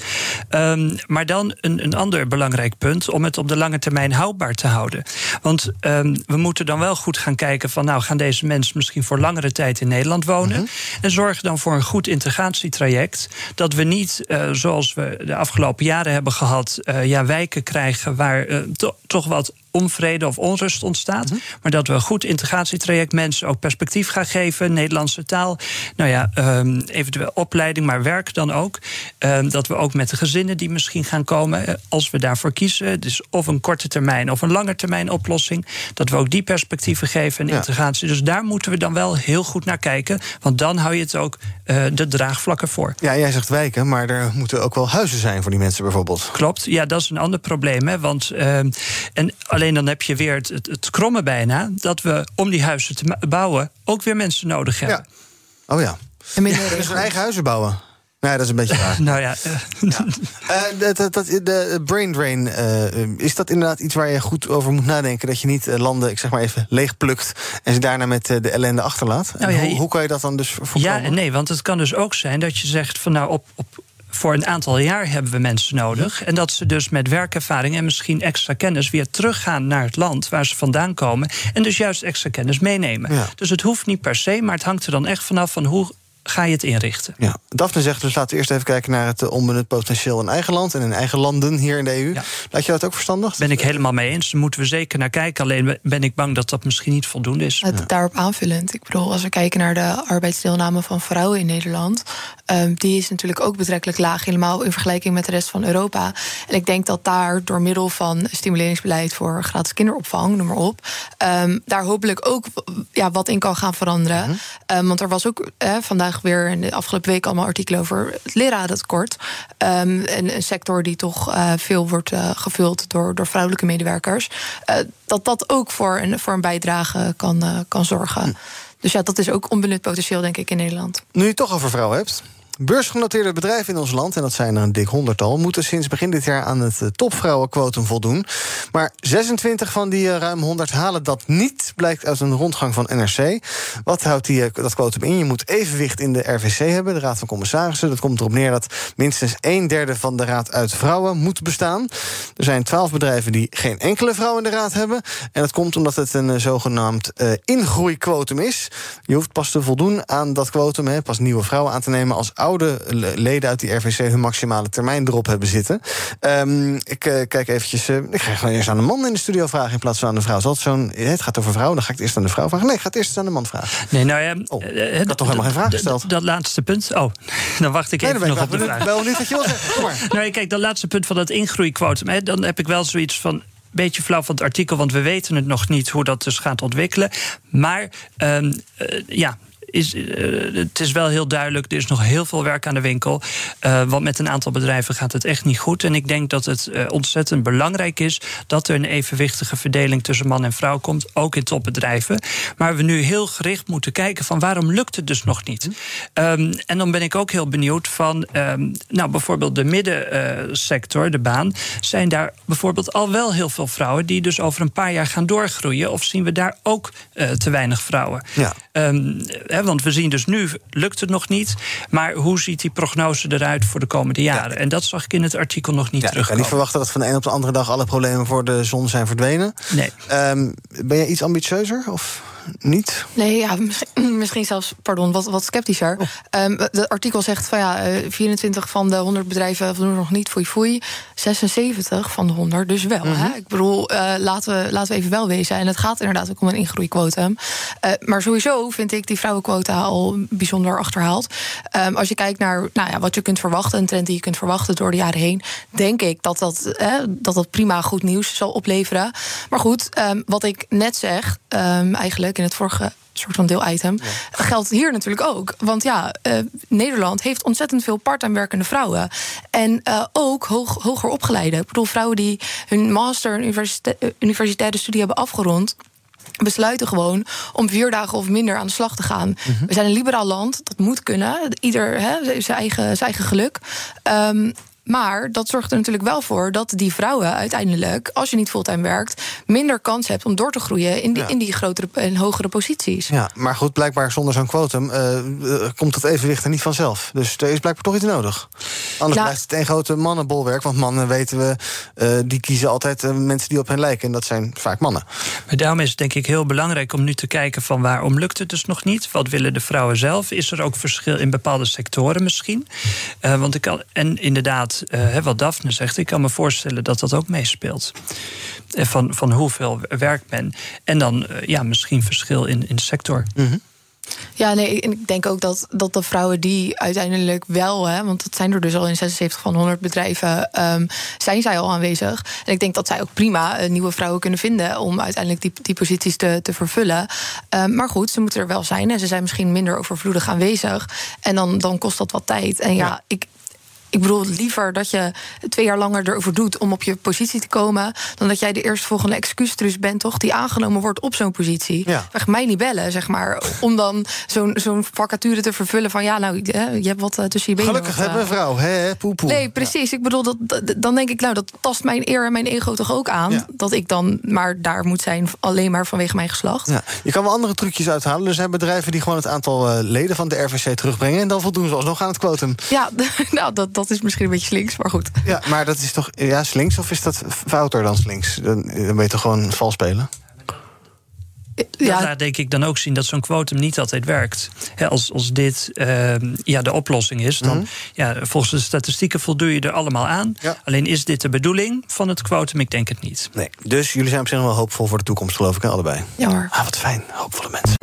Um, maar dan een, een ander belangrijk punt... om het op de lange termijn houdbaar te houden. Want um, we moeten dan wel goed gaan kijken van... nou, gaan deze mensen misschien voor langere tijd in Nederland wonen... Mm -hmm. en zorg dan voor een goed integratietraject... dat we niet, uh, zoals we de afgelopen jaren hebben gehad... Uh, ja, wijken krijgen waar uh, to toch wat onvrede of onrust ontstaat. Mm -hmm. Maar dat we een goed integratietraject mensen ook perspectief gaan geven. Nederlandse taal. Nou ja, um, eventueel opleiding, maar werk dan ook. Um, dat we ook met de gezinnen die misschien gaan komen, als we daarvoor kiezen. Dus of een korte termijn of een lange termijn oplossing. Dat we ook die perspectieven geven en ja. integratie. Dus daar moeten we dan wel heel goed naar kijken. Want dan hou je het ook uh, de draagvlakken voor. Ja, jij zegt wijken, maar er moeten ook wel huizen zijn voor die mensen bijvoorbeeld. Klopt, ja, dat is een ander probleem. Hè, want uh, en alleen dan heb je weer het, het, het kromme bijna... dat we om die huizen te bouwen ook weer mensen nodig hebben. Ja. Oh ja. En ja, dus eigen huizen bouwen. Nee, dat is een beetje raar. [laughs] nou ja. ja. Uh, dat, dat, de brain drain, uh, is dat inderdaad iets waar je goed over moet nadenken? Dat je niet landen, ik zeg maar even, leegplukt... en ze daarna met de ellende achterlaat? Nou ja, hoe, hoe kan je dat dan dus voorkomen? Ja nee, want het kan dus ook zijn dat je zegt... van nou, op, op voor een aantal jaar hebben we mensen nodig. En dat ze dus met werkervaring en misschien extra kennis weer teruggaan naar het land waar ze vandaan komen. En dus juist extra kennis meenemen. Ja. Dus het hoeft niet per se, maar het hangt er dan echt vanaf van hoe ga je het inrichten. Ja. Daphne zegt dus laten we eerst even kijken naar het onbenut potentieel in eigen land en in eigen landen hier in de EU. Ja. Laat je dat ook verstandig? Ben ik helemaal mee eens. Daar moeten we zeker naar kijken. Alleen ben ik bang dat dat misschien niet voldoende is. Het, daarop aanvullend. Ik bedoel, als we kijken naar de arbeidsdeelname van vrouwen in Nederland, um, die is natuurlijk ook betrekkelijk laag, helemaal in vergelijking met de rest van Europa. En ik denk dat daar door middel van stimuleringsbeleid voor gratis kinderopvang, noem maar op, um, daar hopelijk ook ja, wat in kan gaan veranderen. Mm -hmm. um, want er was ook eh, vandaag vandaag weer in de afgelopen week allemaal artikelen over het lerarentekort. Um, een, een sector die toch uh, veel wordt uh, gevuld door, door vrouwelijke medewerkers. Uh, dat dat ook voor een, voor een bijdrage kan, kan zorgen. Hm. Dus ja, dat is ook onbenut potentieel, denk ik, in Nederland. Nu je het toch over vrouwen hebt. Beursgenoteerde bedrijven in ons land, en dat zijn er een dik honderdtal... moeten sinds begin dit jaar aan het topvrouwenquotum voldoen. Maar 26 van die ruim 100 halen dat niet, blijkt uit een rondgang van NRC. Wat houdt die, dat quotum in? Je moet evenwicht in de RVC hebben, de Raad van Commissarissen. Dat komt erop neer dat minstens een derde van de raad uit vrouwen moet bestaan. Er zijn 12 bedrijven die geen enkele vrouw in de raad hebben. En dat komt omdat het een zogenaamd ingroeiquotum is. Je hoeft pas te voldoen aan dat quotum, pas nieuwe vrouwen aan te nemen als oude leden uit die RVC hun maximale termijn erop hebben zitten. Um, ik uh, kijk eventjes. Uh, ik ga gewoon eerst aan de man in de studio vragen in plaats van aan de vrouw. Zal het, zo'n, het gaat over vrouwen, dan ga ik het eerst aan de vrouw vragen. Nee, ik ga het eerst aan de man vragen. Nee, nou ja. Oh, ik had toch helemaal geen vraag gesteld. Dat laatste punt. Oh, [laughs] dan wacht ik even nee, nog op de vraag. Wel niet wat je wil zeggen. [laughs] Nou, kijk, dat laatste punt van dat ingroeiquotum. Hè, dan heb ik wel zoiets van beetje flauw van het artikel, want we weten het nog niet hoe dat dus gaat ontwikkelen. Maar um, uh, ja, is, uh, het is wel heel duidelijk, er is nog heel veel werk aan de winkel. Uh, want met een aantal bedrijven gaat het echt niet goed. En ik denk dat het uh, ontzettend belangrijk is dat er een evenwichtige verdeling tussen man en vrouw komt, ook in topbedrijven. Maar we nu heel gericht moeten kijken van waarom lukt het dus nog niet. Um, en dan ben ik ook heel benieuwd van, um, nou bijvoorbeeld de middensector, de baan, zijn daar bijvoorbeeld al wel heel veel vrouwen die dus over een paar jaar gaan doorgroeien. Of zien we daar ook te weinig vrouwen? Ja. Um, want we zien dus nu, lukt het nog niet. Maar hoe ziet die prognose eruit voor de komende jaren? Ja. En dat zag ik in het artikel nog niet ja, terug. Ik kan niet verwachten dat van de een op de andere dag alle problemen voor de zon zijn verdwenen. Nee. Um, ben je iets ambitieuzer? Of? Niet? Nee, ja, misschien, [clears throat] misschien zelfs, pardon, wat, wat sceptischer. Oh. Um, het artikel zegt van ja, 24 van de 100 bedrijven doen nog niet foei foei. 76 van de 100 dus wel. Mm -hmm. hè? Ik bedoel, uh, laten, we, laten we even wel wezen. En het gaat inderdaad ook om een ingroeiquotum. Uh, maar sowieso vind ik die vrouwenquota al bijzonder achterhaald. Um, als je kijkt naar nou ja, wat je kunt verwachten, een trend die je kunt verwachten door de jaren heen, denk ik dat dat, eh, dat, dat prima goed nieuws zal opleveren. Maar goed, um, wat ik net zeg, eigenlijk in het vorige soort van deelitem, ja. geldt hier natuurlijk ook. Want ja, uh, Nederland heeft ontzettend veel part-time werkende vrouwen. En uh, ook hoog, hoger opgeleide. Ik bedoel, vrouwen die hun master universita universitaire studie hebben afgerond besluiten gewoon om vier dagen of minder aan de slag te gaan. Mm -hmm. We zijn een liberaal land, dat moet kunnen. Ieder hè, zijn, eigen, zijn eigen geluk. Um, maar dat zorgt er natuurlijk wel voor dat die vrouwen uiteindelijk, als je niet fulltime werkt, minder kans hebt om door te groeien in die, ja. in die grotere en hogere posities. Ja, maar goed, blijkbaar zonder zo'n quotum uh, uh, komt dat evenwicht er niet vanzelf. Dus er is blijkbaar toch iets nodig. Anders ja. blijft het een grote mannenbolwerk. Want mannen weten we, uh, die kiezen altijd mensen die op hen lijken. En dat zijn vaak mannen. Maar daarom is het denk ik heel belangrijk om nu te kijken van waarom lukt het dus nog niet? Wat willen de vrouwen zelf? Is er ook verschil in bepaalde sectoren misschien? want ik kan, en inderdaad. Uh, wat Daphne zegt, ik kan me voorstellen dat dat ook meespeelt. Van, van hoeveel werkt men. En dan uh, ja, misschien verschil in, in de sector. Mm -hmm. Ja, nee, en ik denk ook dat, dat de vrouwen die uiteindelijk wel, hè, want dat zijn er dus al in 76 van 100 bedrijven, um, zijn zij al aanwezig. En ik denk dat zij ook prima nieuwe vrouwen kunnen vinden om uiteindelijk die, die posities te, te vervullen. Um, maar goed, ze moeten er wel zijn en ze zijn misschien minder overvloedig aanwezig. En dan, dan kost dat wat tijd. En ja, ja. ik, ik bedoel liever dat je twee jaar langer erover doet om op je positie te komen. dan dat jij de eerstvolgende excuustrus bent, toch? Die aangenomen wordt op zo'n positie. Ja. Mij niet bellen, zeg maar. Om dan zo'n zo'n vacature te vervullen van ja, nou, je hebt wat tussen je benen. Gelukkig hebben we vrouw, hè? Poe, poe. Nee, precies. Ja. Ik bedoel, dat, dan denk ik, nou, dat tast mijn eer en mijn ego toch ook aan. Ja. Dat ik dan maar daar moet zijn alleen maar vanwege mijn geslacht. Ja. Je kan wel andere trucjes uithalen. Er zijn bedrijven die gewoon het aantal uh, leden van de RVC terugbrengen. En dan voldoen ze alsnog aan het quotum. Ja, [laughs] nou, dat. dat is misschien een beetje slinks, maar goed. Ja, maar dat is toch ja, slinks of is dat fouter dan slinks? Dan, dan ben je toch gewoon vals spelen? Ja. Daar denk ik dan ook zien dat zo'n quotum niet altijd werkt. He, als, als dit uh, ja, de oplossing is, dan mm -hmm. ja, volgens de statistieken voldoe je er allemaal aan. Ja. Alleen is dit de bedoeling van het quotum? Ik denk het niet. Nee, dus jullie zijn op zich wel hoopvol voor de toekomst, geloof ik, allebei. Ja hoor. Ah, wat fijn, hoopvolle mensen.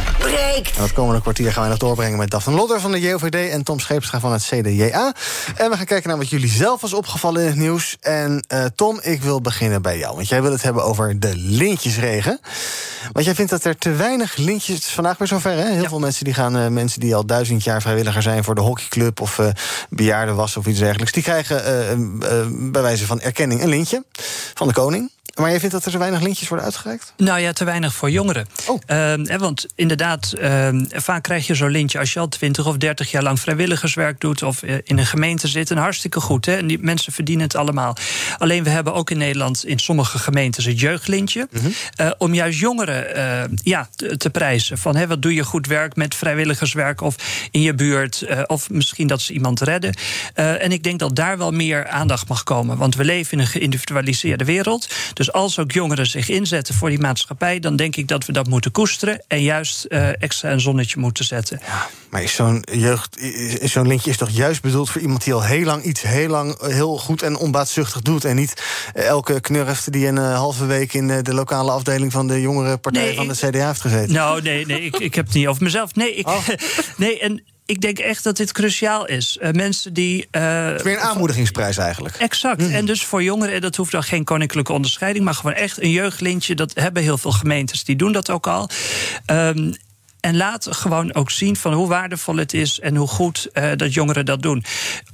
breekt. En het komende kwartier gaan wij nog doorbrengen met Daphne Lodder van de JOVD en Tom Scheepstra van het CDJA. En we gaan kijken naar wat jullie zelf was opgevallen in het nieuws. En uh, Tom, ik wil beginnen bij jou. Want jij wil het hebben over de lintjesregen. Want jij vindt dat er te weinig lintjes. Het is vandaag weer zover, hè? Heel veel mensen die gaan, uh, mensen die al duizend jaar vrijwilliger zijn voor de hockeyclub of uh, bejaardenwas of iets dergelijks. Die krijgen bij wijze van erkenning een lintje van de koning. Maar jij vindt dat er te weinig lintjes worden uitgereikt? Nou ja, te weinig voor jongeren. Oh. Uh, want inderdaad, uh, vaak krijg je zo'n lintje als je al 20 of 30 jaar lang vrijwilligerswerk doet of uh, in een gemeente zit. En hartstikke goed. Hè? En die mensen verdienen het allemaal. Alleen we hebben ook in Nederland in sommige gemeentes het jeugdlintje. Mm -hmm. om juist jongeren ja, te, te, prijzen. Van hè, wat doe je goed werk met vrijwilligerswerk of in je buurt. of misschien dat ze iemand redden. en ik denk dat daar wel meer aandacht mag komen. Want we leven in een geïndividualiseerde wereld. Dus als ook jongeren zich inzetten voor die maatschappij, dan denk ik dat we dat moeten koesteren en juist uh, extra een zonnetje moeten zetten. Ja, maar is zo'n jeugd, is zo'n lintje is toch juist bedoeld voor iemand die al heel lang iets heel lang heel goed en onbaatzuchtig doet en niet elke knurft die een uh, halve week in de lokale afdeling van de jongere partij nee, van de CDA heeft gezeten. Nou, nee, nee, ik, ik heb het niet over mezelf. Nee, ik, oh. [laughs] nee en ik denk echt dat dit cruciaal is. Uh, mensen die. Uh, het is meer een aanmoedigingsprijs eigenlijk. Exact. Mm. En dus voor jongeren, dat hoeft dan geen koninklijke onderscheiding, maar gewoon echt een jeugdlintje. Dat hebben heel veel gemeentes, die doen dat ook al. Um, en laat gewoon ook zien van hoe waardevol het is en hoe goed uh, dat jongeren dat doen.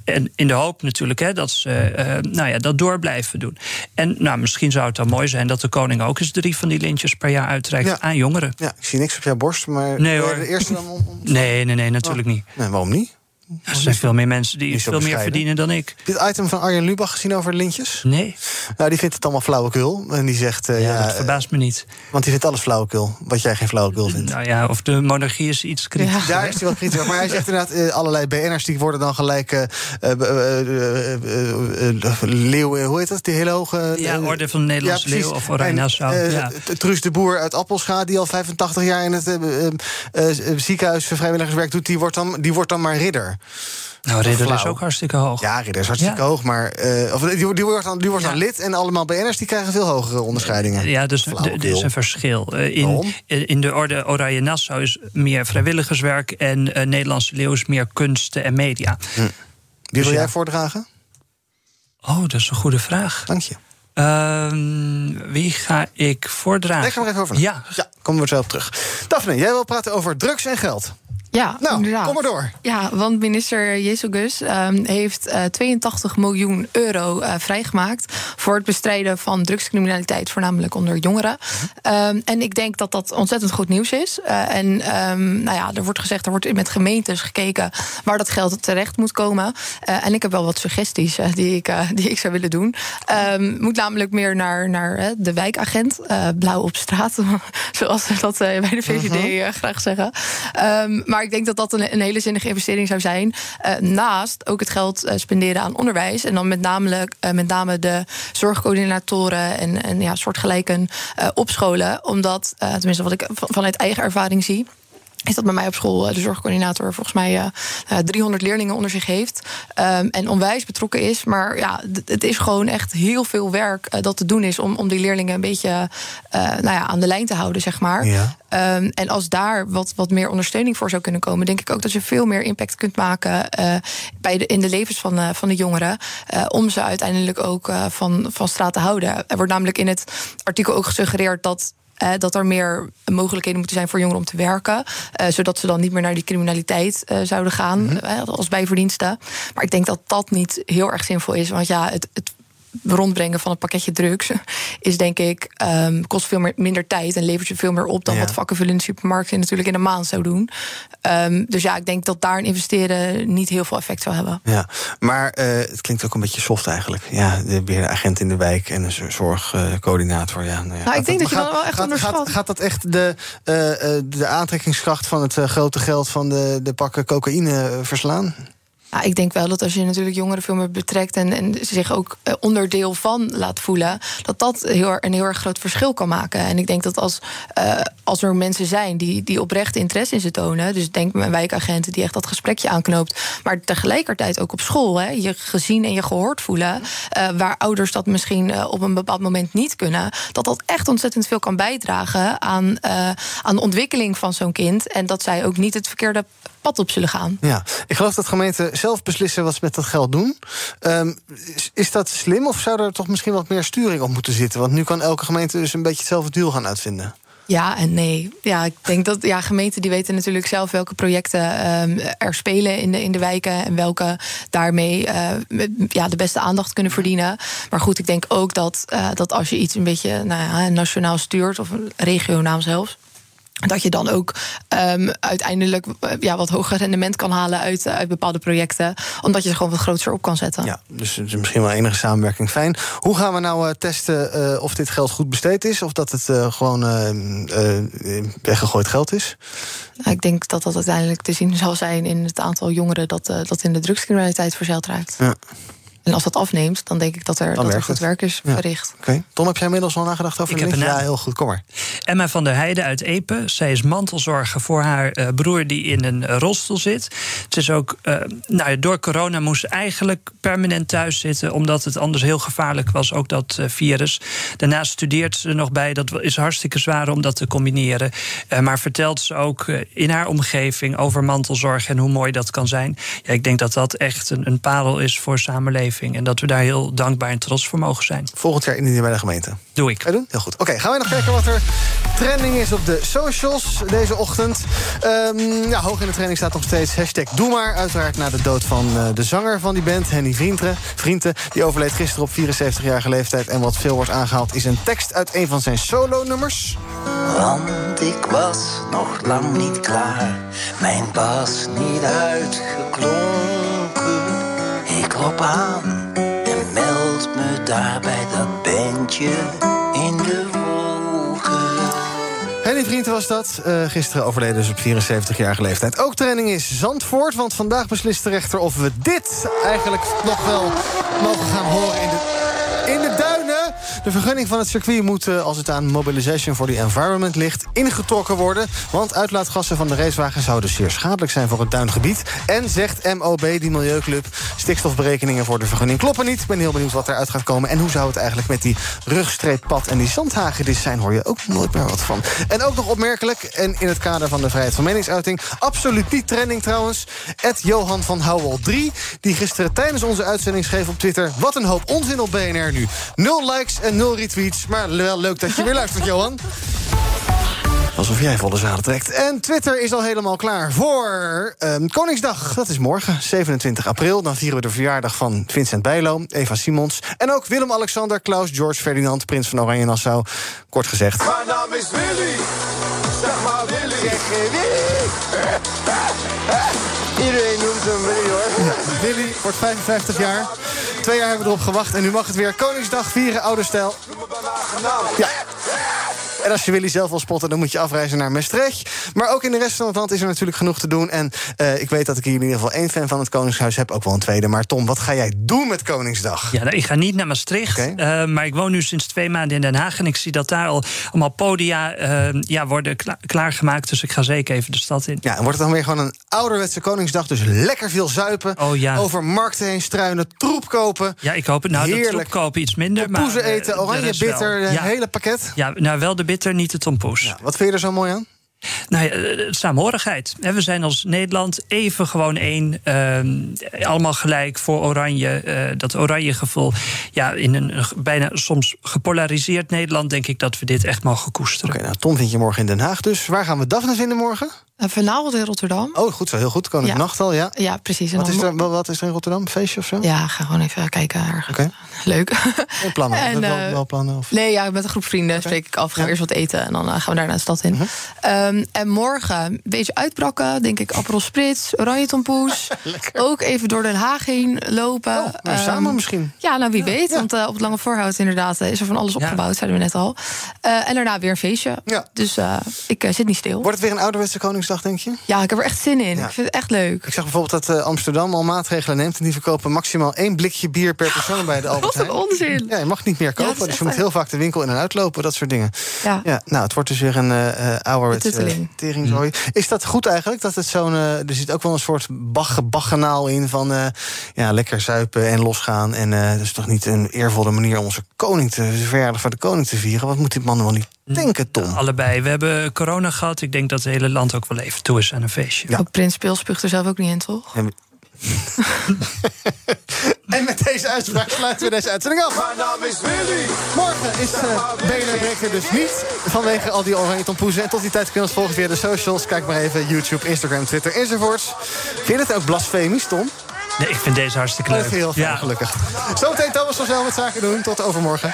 En in de hoop natuurlijk hè, dat ze uh, nou ja, dat door blijven doen. En nou, misschien zou het dan mooi zijn dat de koning ook eens drie van die lintjes per jaar uitreikt ja. aan jongeren. Ja, ik zie niks op jouw borst, maar nee, hoor. de eerste dan om, om... Nee, nee, nee, natuurlijk oh. niet. Nee, waarom niet? Er zijn veel meer mensen die veel meer verdienen dan ik. Heb je het item van Arjen Lubach gezien over lintjes? Nee. Nou, die vindt het allemaal flauwekul. En die zegt... Uh, ja, ja, dat verbaast me niet. Want die vindt alles flauwekul. Wat jij geen flauwekul vindt. Nou ja, of de monarchie is iets kritisch. Ja. Daar is hij wel kritisch Maar hij zegt inderdaad... Uh, allerlei BN'ers die worden dan gelijk... Uh, leeuwen, hoe heet dat? Die hele hoge... ja, Orde van de Nederlandse ja, Leeuw of Oranje Nassau. Ja. Truus de Boer uit Appelscha... die al 85 jaar in het ziekenhuis vrijwilligerswerk doet... die wordt dan, die wordt dan maar ridder. Nou, Ridder is ook hartstikke hoog. Ja, Ridder is hartstikke ja. hoog. Maar uh, of, die, die, wordt dan, die wordt dan ja. lid en allemaal BN'ers die krijgen veel hogere onderscheidingen. Ja, dus er is een verschil. Uh, in, in de orde Oranje Nassau is meer vrijwilligerswerk... en uh, Nederlandse Leeuw is meer kunsten en media. Hm. Wie dus wil jij voordragen? Oh, dat is een goede vraag. Dank je. Uh, wie ga ik voordragen? Leg er maar even over. Ja. ja, komen we zo op terug. Daphne, jij wil praten over drugs en geld. Ja, nou, inderdaad. kom maar door. Ja, want minister Jezus um, heeft uh, 82 miljoen euro uh, vrijgemaakt... voor het bestrijden van drugscriminaliteit, voornamelijk onder jongeren. Um, en ik denk dat dat ontzettend goed nieuws is. Uh, en um, nou ja, er wordt gezegd, er wordt met gemeentes gekeken... waar dat geld terecht moet komen. En ik heb wel wat suggesties die, ik, die ik zou willen doen. moet namelijk meer naar, naar de wijkagent, blauw op straat... [laughs] zoals we dat bij de VVD -huh. graag zeggen. maar ik denk dat dat een, een hele zinnige investering zou zijn. Uh, naast ook het geld uh, spenderen aan onderwijs. En dan met name, uh, met name de zorgcoördinatoren en, en ja, soortgelijken opscholen. Omdat, tenminste wat ik vanuit eigen ervaring zie is dat bij mij op school de zorgcoördinator volgens mij uh, 300 leerlingen onder zich heeft. Um, en onwijs betrokken is. Maar ja, het is gewoon echt heel veel werk uh, dat te doen is om, om die leerlingen een beetje uh, nou ja, aan de lijn te houden, zeg maar. Ja. Um, en als daar wat, wat meer ondersteuning voor zou kunnen komen, denk ik ook dat je veel meer impact kunt maken bij de, in de levens van, van de jongeren. om ze uiteindelijk ook van, van straat te houden. Er wordt namelijk in het artikel ook gesuggereerd dat uh, dat er meer mogelijkheden moeten zijn voor jongeren om te werken. Uh, zodat ze dan niet meer naar die criminaliteit uh, zouden gaan mm -hmm. als bijverdiensten. Maar ik denk dat dat niet heel erg zinvol is. Want ja, het, het rondbrengen van een pakketje drugs is denk ik um, kost veel meer, minder tijd en levert je veel meer op dan ja. wat vakkenvullen in de supermarkt natuurlijk in een maand zou doen. Um, dus ja, ik denk dat daar investeren niet heel veel effect zou hebben. Ja, maar uh, het klinkt ook een beetje soft eigenlijk. Ja, de, weer agent in de wijk en een zorgcoördinator. ja, nou, ja. nou ik denk dat, dat je gaat, dan wel echt gaat, onderschat. Gaat, gaat dat echt de, uh, de aantrekkingskracht van het grote geld van de, de pakken cocaïne verslaan? Ja, ik denk wel dat als je natuurlijk jongeren veel meer betrekt en, en zich ook eh, onderdeel van laat voelen, dat dat heel, een heel erg groot verschil kan maken. En ik denk dat als, uh, als er mensen zijn die, die oprecht interesse in ze tonen, dus denk mijn wijkagenten die echt dat gesprekje aanknoopt, maar tegelijkertijd ook op school, hè, je gezien en je gehoord voelen, uh, waar ouders dat misschien op een bepaald moment niet kunnen, dat dat echt ontzettend veel kan bijdragen aan, aan de ontwikkeling van zo'n kind. En dat zij ook niet het verkeerde pad op zullen gaan. Ja, ik geloof dat gemeenten zelf beslissen wat ze met dat geld doen. Um, is, is, dat slim of zou er toch misschien wat meer sturing op moeten zitten? Want nu kan elke gemeente dus een beetje hetzelfde deal gaan uitvinden. Ja en nee. Ja, ik denk dat ja, gemeenten die weten natuurlijk zelf welke projecten um, er spelen in de, in de wijken en welke daarmee uh, ja, de beste aandacht kunnen verdienen. Maar goed, ik denk ook dat, uh, dat als je iets een beetje nou ja, nationaal stuurt, of regionaal zelfs dat je dan ook um, uiteindelijk ja, wat hoger rendement kan halen uit, uit bepaalde projecten. Omdat je er gewoon wat groter op kan zetten. Ja, dus, is misschien wel enige samenwerking fijn. Hoe gaan we nou uh, testen uh, of dit geld goed besteed is? Of dat het uh, gewoon weggegooid geld is? Nou, ik denk dat dat uiteindelijk te zien zal zijn in het aantal jongeren dat, dat in de drugscriminaliteit verzeild raakt. Ja. En als dat afneemt, dan denk ik dat er, dat er goed werk is verricht. Oké. Tom, heb jij inmiddels al nagedacht over ik heb een Ja, heel goed. Kom maar. Emma van der Heijden uit Epe. Zij is mantelzorger voor haar uh, broer die in een rolstoel zit. Ze is ook, uh, nou, door corona moest ze eigenlijk permanent thuis zitten... omdat het anders heel gevaarlijk was, ook dat uh, virus. Daarnaast studeert ze er nog bij. Dat is hartstikke zwaar om dat te combineren. maar vertelt ze ook in haar omgeving over mantelzorg... en hoe mooi dat kan zijn. Ja, ik denk dat dat echt een, een parel is voor samenleving. En dat we daar heel dankbaar en trots voor mogen zijn. Volgend jaar indienen bij de gemeente. Doe ik. Ga doen? Heel goed. Oké, gaan wij nog kijken wat er trending is op de socials deze ochtend. Um, ja, hoog in de training staat nog steeds hashtag Doe maar. Uiteraard na de dood van uh, de zanger van die band, Henny Vrienden. Vrienden die overleed gisteren op 74-jarige leeftijd. En wat veel wordt aangehaald is een tekst uit een van zijn solo-nummers. Want ik was nog lang niet klaar. Mijn bas niet uitgeklonken. Klop aan en meld me daar bij dat bandje in de wolken. Henny Vrienden was dat. Uh, gisteren overleden dus op 74-jarige leeftijd. Ook training is Zandvoort, want vandaag beslist de rechter... of we dit eigenlijk nog wel mogen gaan horen in de, in de. De vergunning van het circuit moet, uh, als het aan Mobilisation for the Environment ligt... ingetrokken worden, want uitlaatgassen van de racewagen... zouden zeer schadelijk zijn voor het duingebied. En zegt MOB, die milieuclub, stikstofberekeningen voor de vergunning kloppen niet. Ik ben heel benieuwd wat eruit gaat komen. En hoe zou het eigenlijk met die rugstreeppad en die zandhagedis zijn... hoor je ook nooit meer wat van. En ook nog opmerkelijk, en in het kader van de vrijheid van meningsuiting... absoluut niet trending trouwens, Ed Johan van Houwel 3... die gisteren tijdens onze uitzending schreef op Twitter... wat een hoop onzin op BNR nu. Nul likes en nul retweets. Maar wel leuk dat je weer luistert, [laughs] Johan. Alsof jij volle zalen trekt. En Twitter is al helemaal klaar voor um, Koningsdag. Dat is morgen, 27 april. Dan vieren we de verjaardag van Vincent Bijlo, Eva Simons... en ook Willem-Alexander, Klaus, George Ferdinand... prins van Oranje-Nassau. Kort gezegd... Mijn naam is Willy. Zeg maar Willy. Zeg Willy. [laughs] Iedereen noemt hem Willy, hoor. Ja, [laughs] Willy wordt 55 jaar. Twee jaar hebben we erop gewacht en nu mag het weer Koningsdag vieren, oude stijl. Ja. En als je Willy zelf wil spotten, dan moet je afreizen naar Maastricht. Maar ook in de rest van het land is er natuurlijk genoeg te doen. En uh, ik weet dat ik hier in ieder geval één fan van het Koningshuis heb. Ook wel een tweede. Maar Tom, wat ga jij doen met Koningsdag? Ja, nou, ik ga niet naar Maastricht. Okay. Uh, maar ik woon nu sinds twee maanden in Den Haag. En ik zie dat daar al allemaal podia uh, ja, worden kla klaargemaakt. Dus ik ga zeker even de stad in. Ja, en wordt het dan weer gewoon een ouderwetse Koningsdag. Dus lekker veel zuipen. Oh, ja. Over markten heen struinen, troep kopen. Ja, ik hoop het. Nou, Heerlijk. troep kopen iets minder. Maar poezen eten, oranje bitter, het ja. hele pakket. Ja, nou wel de bitter, niet de tompoes. Ja, wat vind je er zo mooi aan? Nou ja, saamhorigheid. We zijn als Nederland even gewoon één. Uh, allemaal gelijk voor oranje. Uh, dat oranje gevoel. Ja, in een bijna soms gepolariseerd Nederland... denk ik dat we dit echt mogen koesteren. Oké, okay, nou, Tom vind je morgen in Den Haag dus. Waar gaan we Daphne vinden morgen? Uh, vanavond in Rotterdam. Oh, goed zo, heel goed. Koningsnacht al, ja. Ja, precies. Wat is, er, wat is er in Rotterdam? Een feestje of zo? Ja, ga gewoon even kijken. Oké. Okay. Leuk. [laughs] En plannen? En, uh, wel, wel, plannen? Of? Nee, ja, met een groep vrienden okay. spreek ik af. Gaan we ja. eerst wat eten en dan uh, gaan we daar naar de stad in. Uh -huh. Um, en morgen een beetje uitbrakken. Denk ik Aperol Spritz, Oranje Tompoes. [laughs] Ook even door Den Haag heen lopen. Oh, um, samen misschien? Ja, nou wie ja, weet. Ja. Want uh, op het Lange Voorhout inderdaad is er van alles opgebouwd. Zeiden we net al. Uh, en daarna weer een feestje. Dus uh, ik zit niet stil. Wordt het weer een ouderwetse Koningsdag? Denk je? Ja, ik heb er echt zin in. Ik vind het echt leuk. Ik zag bijvoorbeeld dat eh, Amsterdam al maatregelen neemt... en die verkopen maximaal één blikje bier per persoon bij de Albert [laughs] Wat een Heijn. onzin. Ja, je mag niet meer kopen, dus je moet heel vaak de winkel in en uitlopen, dat soort dingen. Ja. Ja, nou, het wordt dus weer een eh ouderwetse Betutteling. teringzooi. Is dat goed eigenlijk, dat het zo'n... eh, er zit ook wel een soort bagge- bagganaal in van... eh, ja, lekker zuipen en losgaan. En eh dat is toch niet een eervolle manier om onze koning te... verjaardag van de koning te vieren? Wat moet dit man wel niet denken, Tom? Allebei. We hebben corona gehad. Ik denk dat het hele land ook wel even toe is aan een feestje. Prins spuugt er zelf ook niet in, toch? En [laughs] met deze uitspraak sluiten we deze uitzending af. Mijn naam is Willy. Morgen is uh, BNR Breker dus niet. Vanwege al die oranje tompoezen. En tot die tijd kun je ons volgen via de socials. Kijk maar even YouTube, Instagram, Twitter enzovoorts. Vind je het ook blasfemisch, Tom? Nee, ik vind deze hartstikke leuk. Heel fijn, Ja. gelukkig. Zometeen Thomas van Zel met Zaken doen. Tot overmorgen.